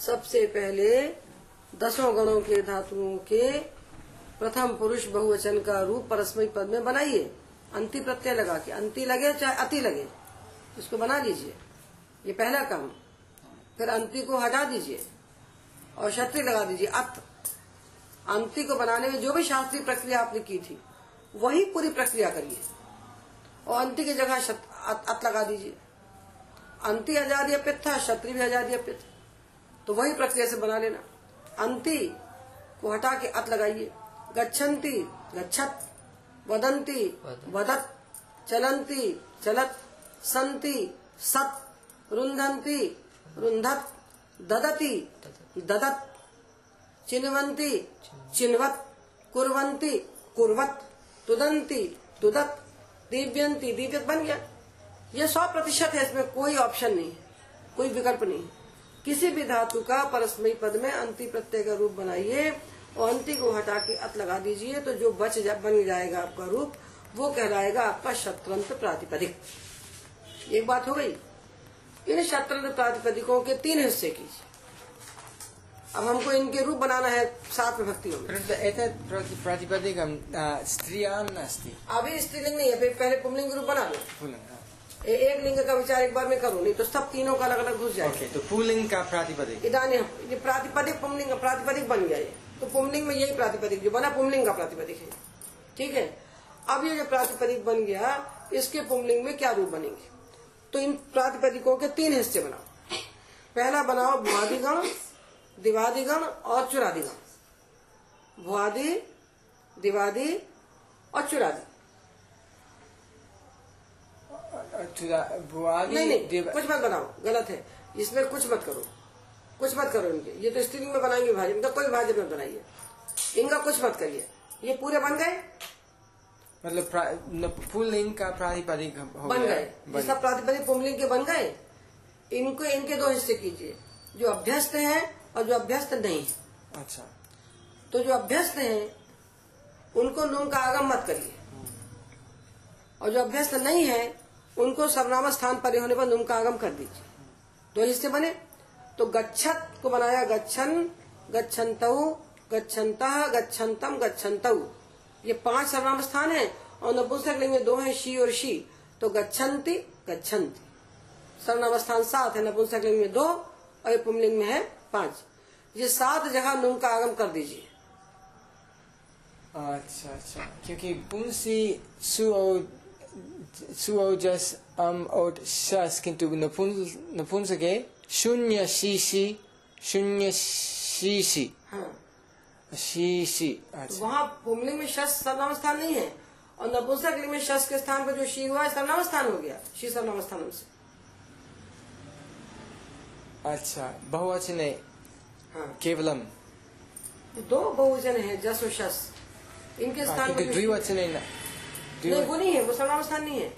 सबसे पहले दसों गणों के धातुओं के प्रथम पुरुष बहुवचन का रूप परस्मय पद में बनाइए। अंति प्रत्यय लगा के, अंति लगे चाहे अति लगे, इसको बना लीजिए ये पहला काम। फिर अंति को हटा दीजिए और क्षत्रि लगा दीजिए। अत। अंति को बनाने में जो भी शास्त्रीय प्रक्रिया आपने की थी, वही पूरी प्रक्रिया करिए। और अंति की जगह अत लगा दीजिए। अंति हज़ार पित्त था क्षत्रि भी हज़ार पित्त। तो वही प्रक्रिया से बना लेना। अंति को हटा के अत लगाइए। गच्छन्ति गच्छत वदंती वदत चलंती चलत संति सत रुंधन्ति रुंधत ददति ददत। चिन्वन्ति चिन्वत कुर्वन्ति कुर्वत तुदंती तुदत दिव्यंती दिव्यत बन गया ये सौ प्रतिशत है इसमें कोई ऑप्शन नहीं कोई विकल्प नहीं। किसी भी धातु का परस्मयी पद में अंति प्रत्यय का रूप बनाइए और अंति को हटा के अत लगा दीजिए तो जो बच जा, बन जाएगा आपका रूप वो कहलाएगा आपका शत्रंत प्रातिपदिक। एक बात हो गई? इन शत्रंत प्रातिपदिकों के तीन हिस्से कीजिए। अब हमको इनके रूप बनाना है सात विभक्तियों में। प्रातिपदिकं अ, स्त्रियाँ अभी स्त्रीलिंग नहीं है पहले पुमलिंग रूप बना लो। ए- एक लिंग का विचार एक बार में करो नहीं तो सब तीनों का अलग अलग घुस जाएगा। ओके तो पुल्लिङ्ग का प्रातिपदिक। इदानी ये प्रातिपदिक पुमलिंग का प्रातिपदिक बन गया ये। तो पुमलिंग में यही प्रातिपदिक जो बना पुमलिंग का प्रातिपदिक है। ठीक है? अब ये जो प्रातिपदिक बन गया इसके पुमलिंग में क्या रूप बनेंगे? तो इन प्रातिपदिकों के तीन हिस्से बनाओ। पहला बनाओ भुआदिगण दिवादिगण और चुरादिगण। भुआदि दिवादी और चुरादी भुआदि नहीं नहीं कुछ मत बनाओ गलत है। इसमें कुछ मत करो। कुछ मत करो इनके। ये तो स्त्रीलिंग में बनाएँगे भाजन इनका कोई भाजन मत बनाइए। इनका कुछ मत करिए। ये पूरे बन गए? मतलब न- पुल्लिङ्ग का बन गए। बन जिसका प्रातिपदिक पुमलिंग के बन गए? इनको इनके दो हिस्से कीजिए। जो अभ्यस्त है और जो अभ्यस्त नहीं है। अच्छा। तो जो अभ्यस्त है उनको नुम का आगम मत करिए। और जो अभ्यस्त नहीं है उनको सर्वनाम स्थान पर होने पर नुम का आगम कर दीजिए। दो हिस्से बने। तो गच्छत को बनाया गच्छन गच्छन्तऊ गच्छन्त गच्छन्तम गच्छन्तऊ ये पाँच सर्वनाम स्थान है और नपुंसक लिंग में दो है शी और शी। तो गच्छन्ति गच्छन्ति। सर्वनाम स्थान सात है नपुंसक लिंग में दो और पुमलिंग में है पाँच। ये सात जगह नुम का आगम कर दीजिए। अच्छा अच्छा। क्योंकि पुंसी सुओ सुओ जस अम ओट शस किंतु नपुंस नपुंसके शून्य शीशी शून्य शीशी हाँ। शीशी अच्छा। वहाँ पुमलिंग में शस सर्वनाम स्थान नहीं है। और नपुंसक लिंग में शस के स्थान पर जो शी हुआ है सर्वनाम स्थान हो गया। शी सर्वनाम स्थान से अच्छा बहुवचने हाँ। केवलम। दो बहुवचन है जस और शस। इनके हाँ, स्थान पर द्विवचने न- नहीं वो नहीं है वो सर्वनाम स्थान नहीं है।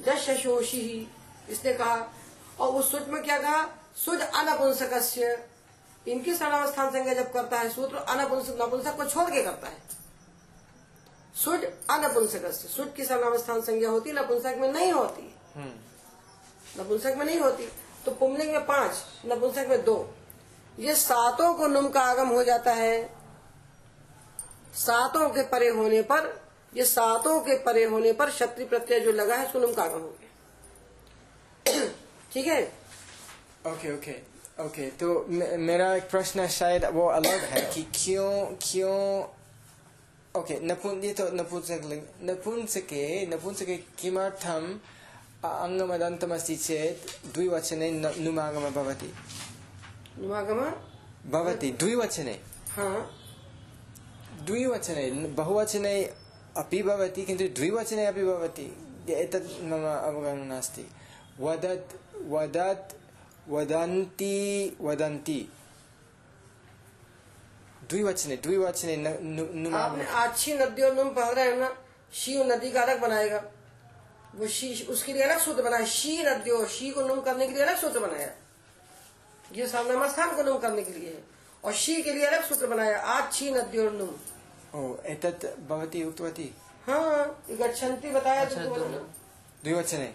जस शशोषी ही इसने कहा। और उस सूत्र में क्या कहा? शुद्ध अनपुंसक इनकी सर्वनाम स्थान संज्ञा जब करता है सूत्र अनपुंसक नपुंसक को छोड़ के करता है। शुद्ध अनपुंसक शुद्ध की सर्वनाम स्थान संज्ञा होती नपुंसक में नहीं होती। हम्म, नपुंसक में नहीं होती। तो पुमलिंग में पाँच नपुंसक में दो। ये सातों को नुम का आगम हो जाता है। सातों के परे होने पर ये सातों के परे होने पर क्षत्रि प्रत्यय जो लगा है उसको नुम का हो गया। ठीक है? ओके ओके ओके तो मे- मेरा एक प्रश्न शायद वो अलग है कि क्यों क्यों ओके नपुन ये तो नपुंसक नपुंसके नपुंसके किमर्थम् अङ्गमदन्तमस्ति चेत् द्विवचने नुमागम भवति। नुमागम? भवति द्विवचने। हाँ। द्विवचने बहुवचने अपि भवति, किन्तु द्विवचने अपि भवति। एतत् मम अवगमनं नास्ति। वदत् वदत्, वदन्ति वदन्ति। द्विवचने द्विवचने अच्छी नदी और नुम पढ़ रहे हो ना शी नदी का अलग बनाएगा। वो शी, उसके लिए अलग सूत्र बनाया। शी नदियों, शी को नुम करने के लिए अलग सूत्र बनाया। ये सामने स्थान को नुम करने के लिए। और शी के लिए अलग सूत्र बनाया। आज छी नदी और नुम। ओ एतत् भवती उक्तवती? हाँ गच्छन्ति बताया बताना। द्विवचने।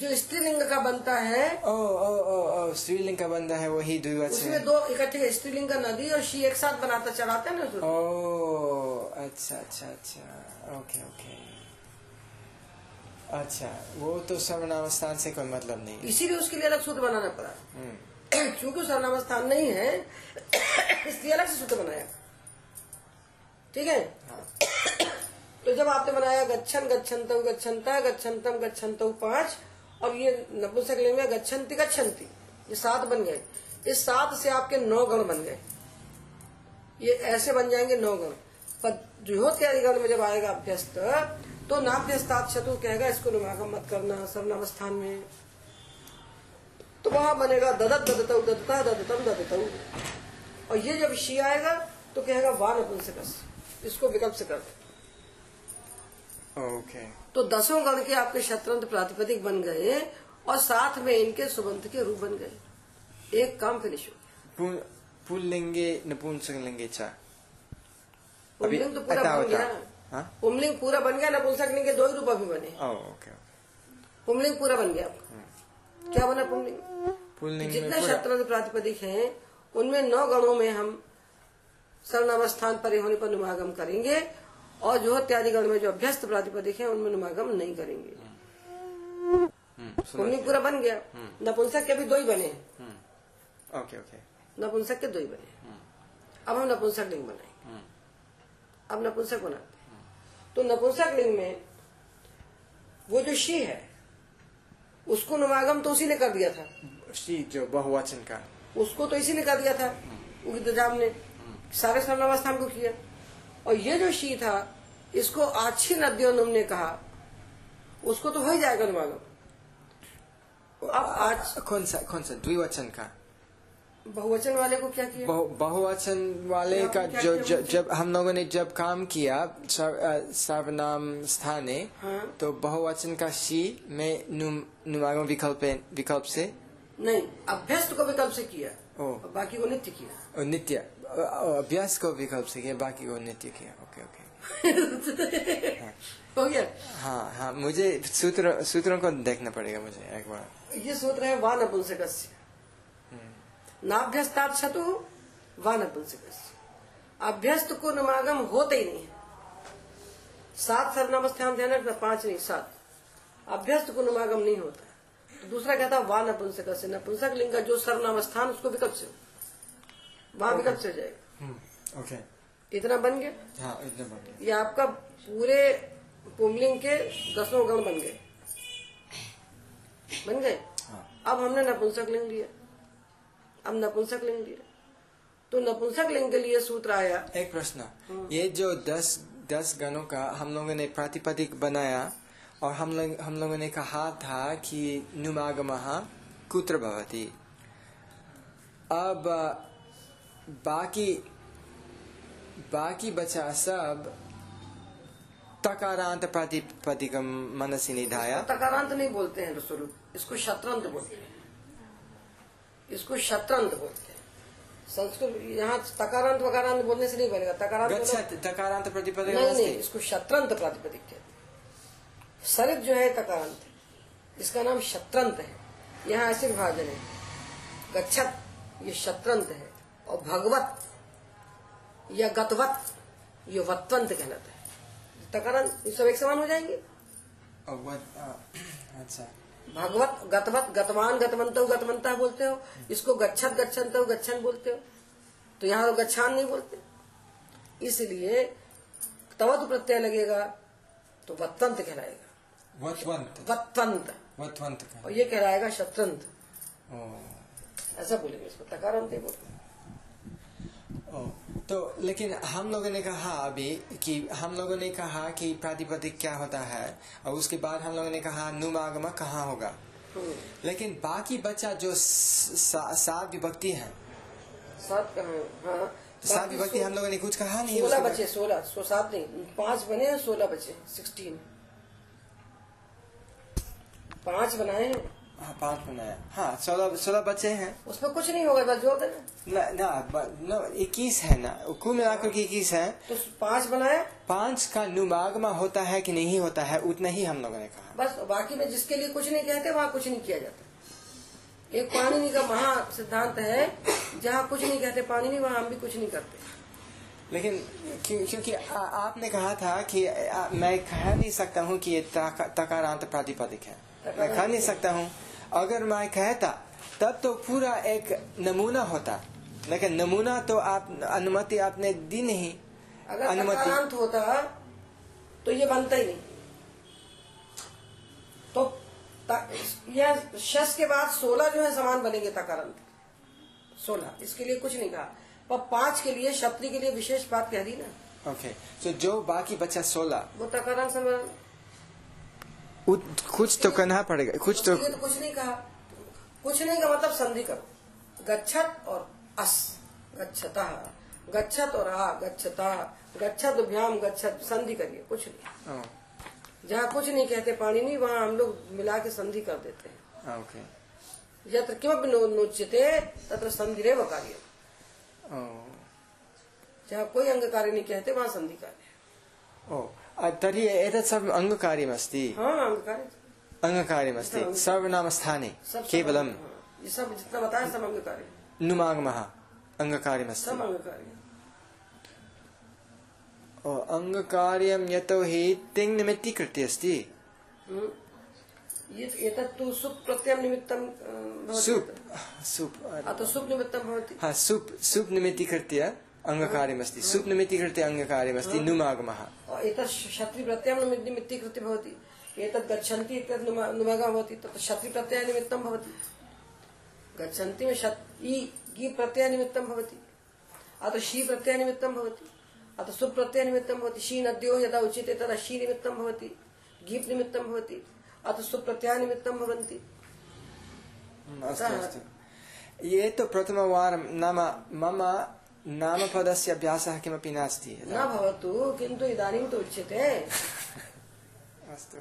जो स्त्रीलिंग का बनता है ओ ओ ओ ओ स्त्रीलिंग का बनता है वही द्विवचन। उसमें दो इकट्ठे स्त्रीलिंग का नदी और शी एक साथ बनाता चढ़ाते हैं ना उसको। ओ अच्छा अच्छा अच्छा। Okay okay. अच्छा वो तो सर्वनाम स्थान से कोई मतलब नहीं इसीलिए उसके लिए अलग सूत्र बनाना पड़ा। हम्म, क्योंकि सर्वनाम स्थान नहीं है इसलिए अलग से सूत्र बनाया। ठीक है? तो जब आपने बनाया गच्छन, गच्छन्त, गच्छन्ता गच्छन्तम गच्छन्त पाँच, और ये नपुंसक लिंग में गच्छन्ति गच्छन्ति, ये सात बन गए। इस सात से आपके नौ गण बन गए। ये ऐसे बन जाएँगे नौ गण। पर द्विहोत्यादि गण में जब आएगा अभ्यस्त तो नाभ्यस्तात शत्रु कहेगा, इसको नुमागम मत करना सर्वनाम स्थान में। तो वहाँ बनेगा ददत ददत ददता ददतम, ददत। और ये जब शी आएगा तो कहेगा वान नपुंसक इसको विकल्प से कर दे। ओके तो दसों गण के आपके शत्रंत प्रातिपदिक बन गए और साथ में इनके सुबंध के रूप बन गए। एक काम फिनिश हो गया। पुल- पुल्लिंगे नपुंसकलिंगे च पुमलिंग तो पूरा बन गया। हाँ? पुमलिंग पूरा बन गया नपुंसक लिंग के दो ही रूप अभी बने। ओके पुमलिंग पूरा बन गया। आपका क्या बना पुमलिंग पुल्लिंग जितने पूरा। शत्रंत प्रातिपदिक हैं उनमें नौ गणों में हम सर्वनावस्थान परे होने पर नुमागम करेंगे और जो इत्यादि गण में जो अभ्यस्त प्रातिपदिक है उनमें नुमागम नहीं करेंगे। हम्म, पूरा बन गया। नपुंसक के भी दो ही बने हम्म, ओके ओके। नपुंसक के दो ही बने अब हम नपुंसक लिंग बनाएँगे। हम्म, अब नपुंसक बनाते तो नपुंसक लिंग में वो जो शी है उसको नुमागम तो उसी ने कर दिया था। शी जो बहुवचन का। उसको तो इसी ने कर दिया था। उगितजाम ने। सारे सर्वनावस्थान को किया। और ये जो शी था इसको आछी नदियों ने कहा। उसको तो हो ही जाएगा नुमागम अब आज कौन सा कौन सा द्विवचन का? बहुवचन वाले को क्या किया? बहु- बहुवचन वाले का जो जो-? जब हम लोगों ने जब काम किया सर्व- सर्वनाम स्थाने हाँ। तो बहुवचन का शी में नुम- नुमागम विकल्प विकल्प से? नहीं अभ्यस्त को विकल्प से किया। ओ। बाकी को नित्य किया। नित्य। अभ्यास को विकल्प से किया बाकी को नित्य किया। ओके ओके हो गया। हाँ हाँ मुझे सूत्र सूत्रों को देखना पड़ेगा मुझे एक बार। ये सूत्र है वा नपुंसकस्य नाभ्यस्तात शतु वा नपुंसकस्य अभ्यस्त को नमागम होते ही नहीं है। सात सर्वनाम स्थान ध्यान रखना पाँच नहीं सात। अभ्यस्त को नमागम नहीं होता। तो दूसरा कहता है वा नपुंसक लिंग का जो सर्वनाम स्थान उसको विकल्प से हो। वहाँ विकल्प से हो जाएगा? ओके इतना बन गया? हाँ इतना बन गया। ये आपका पूरे पुमलिंग के दसों गण बन गए? बन गए? हाँ। अब हमने नपुंसक लिंग लिया। अब नपुंसक लिंग लिया। तो नपुंसक लिंग के लिए सूत्र आया। एक प्रश्न। ये जो दस दस गणों का हम लोगों ने प्रातिपदिक बनाया और हम लोग हम लोगों ने कहा था कि नुमागम कुत्र भवती। अब बाकी बाकी बचा सब तकारांत प्रातिपदिकम मनसी निधाय। तकारांत नहीं बोलते हैं रसोलुत इसको शत्रंत बोलते हैं। इसको शत्रंत बोलते हैं। संस्कृत यहाँ तकारांत वकारांत बोलने से नहीं बनेगा। तकारांत तकारांत प्रातिपदिकम नहीं नहीं इसको शत्रंत प्रातिपदिक कहते सरित जो है तकारांत। इसका नाम शत्रंत है। यहाँ ऐसे विभाजन है। गच्छत ये शत्रंत है। और भगवत या गतवत ये वत्वंत कहलाता है। तकारांत ये सब एक समान हो जाएँगे। अच्छा। भगवत गतवत गतवान गतवंत गतवंता बोलते हो। इसको गच्छत गच्छन्त गच्छन बोलते हो। तो यहाँ तो गच्छान नहीं बोलते। इसलिए तवत प्रत्यय लगेगा तो वत्वंत कहलाएगा। वत्वंत। वत्वंत। वत्वंत और ये कहलाएगा शत्रंत ऐसा बोलेंगे इसको। तकारांत नहीं बोलते। तो लेकिन हम लोगों ने कहा अभी कि हम लोगों ने कहा कि प्रातिपदिक क्या होता है? और उसके बाद हम लोगों ने कहा नुमागम कहाँ होगा? हम्म। लेकिन बाकी बच्चा जो सात विभक्ति है। सात कहाँ हाँ। सात विभक्ति हम लोगों ने कुछ कहा नहीं सोलह बच्चे सोलह सो सात नहीं पाँच बने हैं सोलह बच्चे सिक्सटीन पाँच बनाए हैं। हाँ पाँच बनाया हाँ। सोलह सोलह बच्चे हैं। उसमें कुछ नहीं होगा बस जोड़ देना। ना ना इक्कीस है ना। कुल मिलाकर के इक्कीस है। तो पाँच बनाया पाँच का नुमागमा होता है कि नहीं होता है उतना ही हम लोगों ने कहा। बस बाकी में जिसके लिए कुछ नहीं कहते वहाँ कुछ नहीं किया जाता। एक पाणिनि का महा सिद्धांत है जहाँ कुछ नहीं कहते पानी नहीं वहाँ हम भी कुछ नहीं करते। लेकिन क्यों- क्योंकि आपने कहा था कि आ, मैं कह नहीं सकता हूँ कि ये तकारांत प्रातिपदिक है। मैं कह नहीं सकता हूँ। अगर मैं कहता तब तो पूरा एक नमूना होता। लेकिन नमूना तो आप अनुमति आपने दी नहीं। अगर अनुमति होता तो ये बनता ही नहीं। तो यह शस के बाद सोलह जो है समान बनेंगे तकारांत। सोलह इसके लिए कुछ नहीं कहा। पर पाँच के लिए शक्ति के लिए विशेष बात कह दी ना। Okay okay. तो जो बाकी बचा सोलह। वो तकारांत उत- कुछ तो करना पड़ेगा कुछ तो तो कुछ नहीं कहा। कुछ नहीं का मतलब संधि करो। गच्छत और अस। गच्छता। गच्छत और आ गच्छता। गच्छत भ्याम गच्छत संधि करिए कुछ नहीं। जहाँ कुछ नहीं कहते पानी नहीं वहाँ हम लोग मिला के संधि कर देते हैं। ओके। यत्र किमपि नो नोच्यते तत्र संधिरेव कार्य। जहाँ कोई अंग कार्य नहीं कहते वहाँ संधि कार्य। ओ। तर्हि एतत् सर्वम् अङ्गकार्यमस्ति। हाँ अङ्गकार्यमस्ति। सर्वनामस्थाने केवलं। ये सब जितना बताया सब अंग कार्य नुमागमः अङ्गकार्यमस्ति। अंग कार्य ओ अङ्गकार्यं यतोहि तिङ् निमित्तीकृत्य अस्ति हम्म। ये एतत् तु सुप् प्रत्ययं निमित्तं सुप् सुप् सुप् निमित्तं भवति। हा सुप् सुप् निमित्तीकृत्य अङ्गकार्यमस्ति सुप् निमित्तीकृत्य अङ्गकार्यमस्ति नुमागमः। और एतत् क्षत्रि प्रत्ययं निमित्त निमित्तीकृत्य भवति। एतत् गच्छन्ति इत्यत् नुम- नुमगः भवति तत् क्षत्रि प्रत्यय निमित्तं भवति। गच्छन्ति में शत् इ गि प्रत्यय निमित्तं भवति। अतः शी प्रत्यय निमित्तं भवति। अतः सुप् प्रत्यय निमित्तं भवति। शी नद्यो यदा उच्यते तदा शी निमित्तं भवति। गीप् निमित्तं भवति। अतः सुप् प्रत्यय निमित्तं भवन्ति। ये तु प्रथमवारं नाम मम नामपदस्य अभ्यासः किमपि नास्ति न भवतु किन्तु इदानीं तु उच्यते। अस्तु।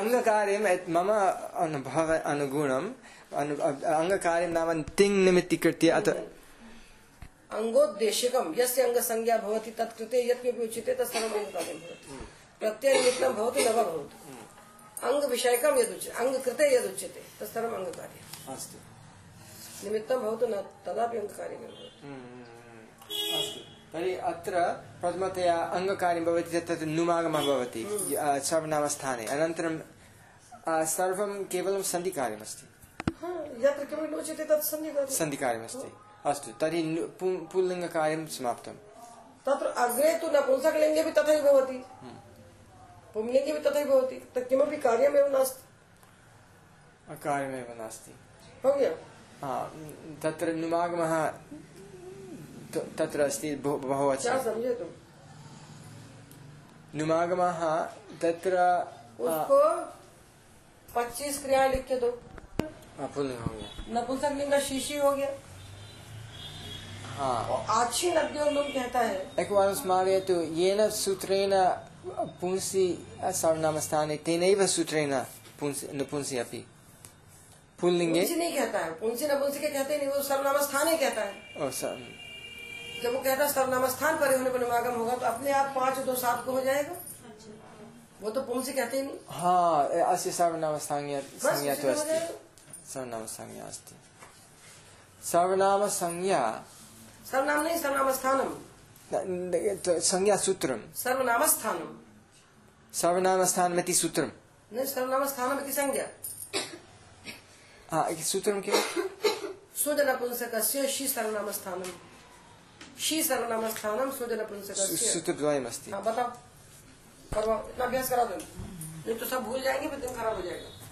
अङ्गकार्यं मम अनुभव अनुगुणम् अनु अङ्गकार्यं नाम तिङ् निमित्तीकृत्य अथ अंगोद्देशिकम यस्य अंग संज्ञा भवति तत्कृते यत्किमपि उच्यते तत्सर्वम् अंगकार्यं भवति। भवतु न वा भवतु अंग विषयकम यद उच्यते अंग कृते यद उच्यते तत्सर्वम् अंगकार्यम् अस्तु। निमित्तं भवतु न तदापि अंगकार्यं भवति अस्तु। तर्हि अत्र प्रथमतया अङ्गकार्यं भवति चेत् तत् नुमागमः भवति सर्वनामस्थाने अनन्तरं सर्वं केवलं सन्धिकार्यमस्ति। यत्र किमपि नोच्यते तत् संज्ञकार्यम् सन्धिकार्यमस्ति। अस्तु तर्हि पुल्लिङ्गकार्यं समाप्तम्। तत्र अग्रे तु नपुंसकलिङ्गे अपि तथैव भवति। पुंलिङ्गे अपि तथैव भवति। तत् किमपि कार्यमेव नास्ति। कार्यमेव नास्ति। हो गया हा, तत्र नुमागमः तत्र अस्ति बहु- बहुवचने समझे तुम? नुमागमः तत्र उसको पच्चीस क्रियाएँ लिख के दो। हो गया नपुंसक लिंग का शीशी हो गया। हाँ। और आछी नद्यों लोग कहता है। एकवारं स्मारयतु येन सूत्रेण पुंसि सर्वनामस्थाने तेनैव सूत्रेण पुंसि नपुंसि अपि। पुल्लिङ्गे पुंसी नहीं कहता है। पुंसी नपुंसी के कहते नहीं वो सर्वनाम स्थान ही कहता है। ओ, स- जब वो कहता है सर्वनाम स्थान पर होने पर निमागम होगा तो अपने आप पाँच दो सात को हो जाएगा। वो तो पुंसी कहते ही नहीं। हा अस्य सर्वनामसंज्ञा बस संज्ञा तो तु सर्वनाम संज्ञा अस्ति। सर्वनाम संज्ञा सर्वनाम नहीं सर्वनाम स्थानम संज्ञा न- त- संज्ञासूत्रं सर्वनाम स्थानम सर्वनामस्थानमिति सूत्रं नहीं सर्वनाम स्थानम इति संज्ञा। हा सूत्रं किम् सुज नपुंसकस्य शी सर्वनाम स्थानम शी सर्वनाम स्थानम सुज नपुंसकस्य सूत्रद्वयमस्ति हाँ बताओ करवाओ इतना अभ्यास करा दो नहीं तो सब भूल जाएँगे फिर दिन खराब हो जाएगा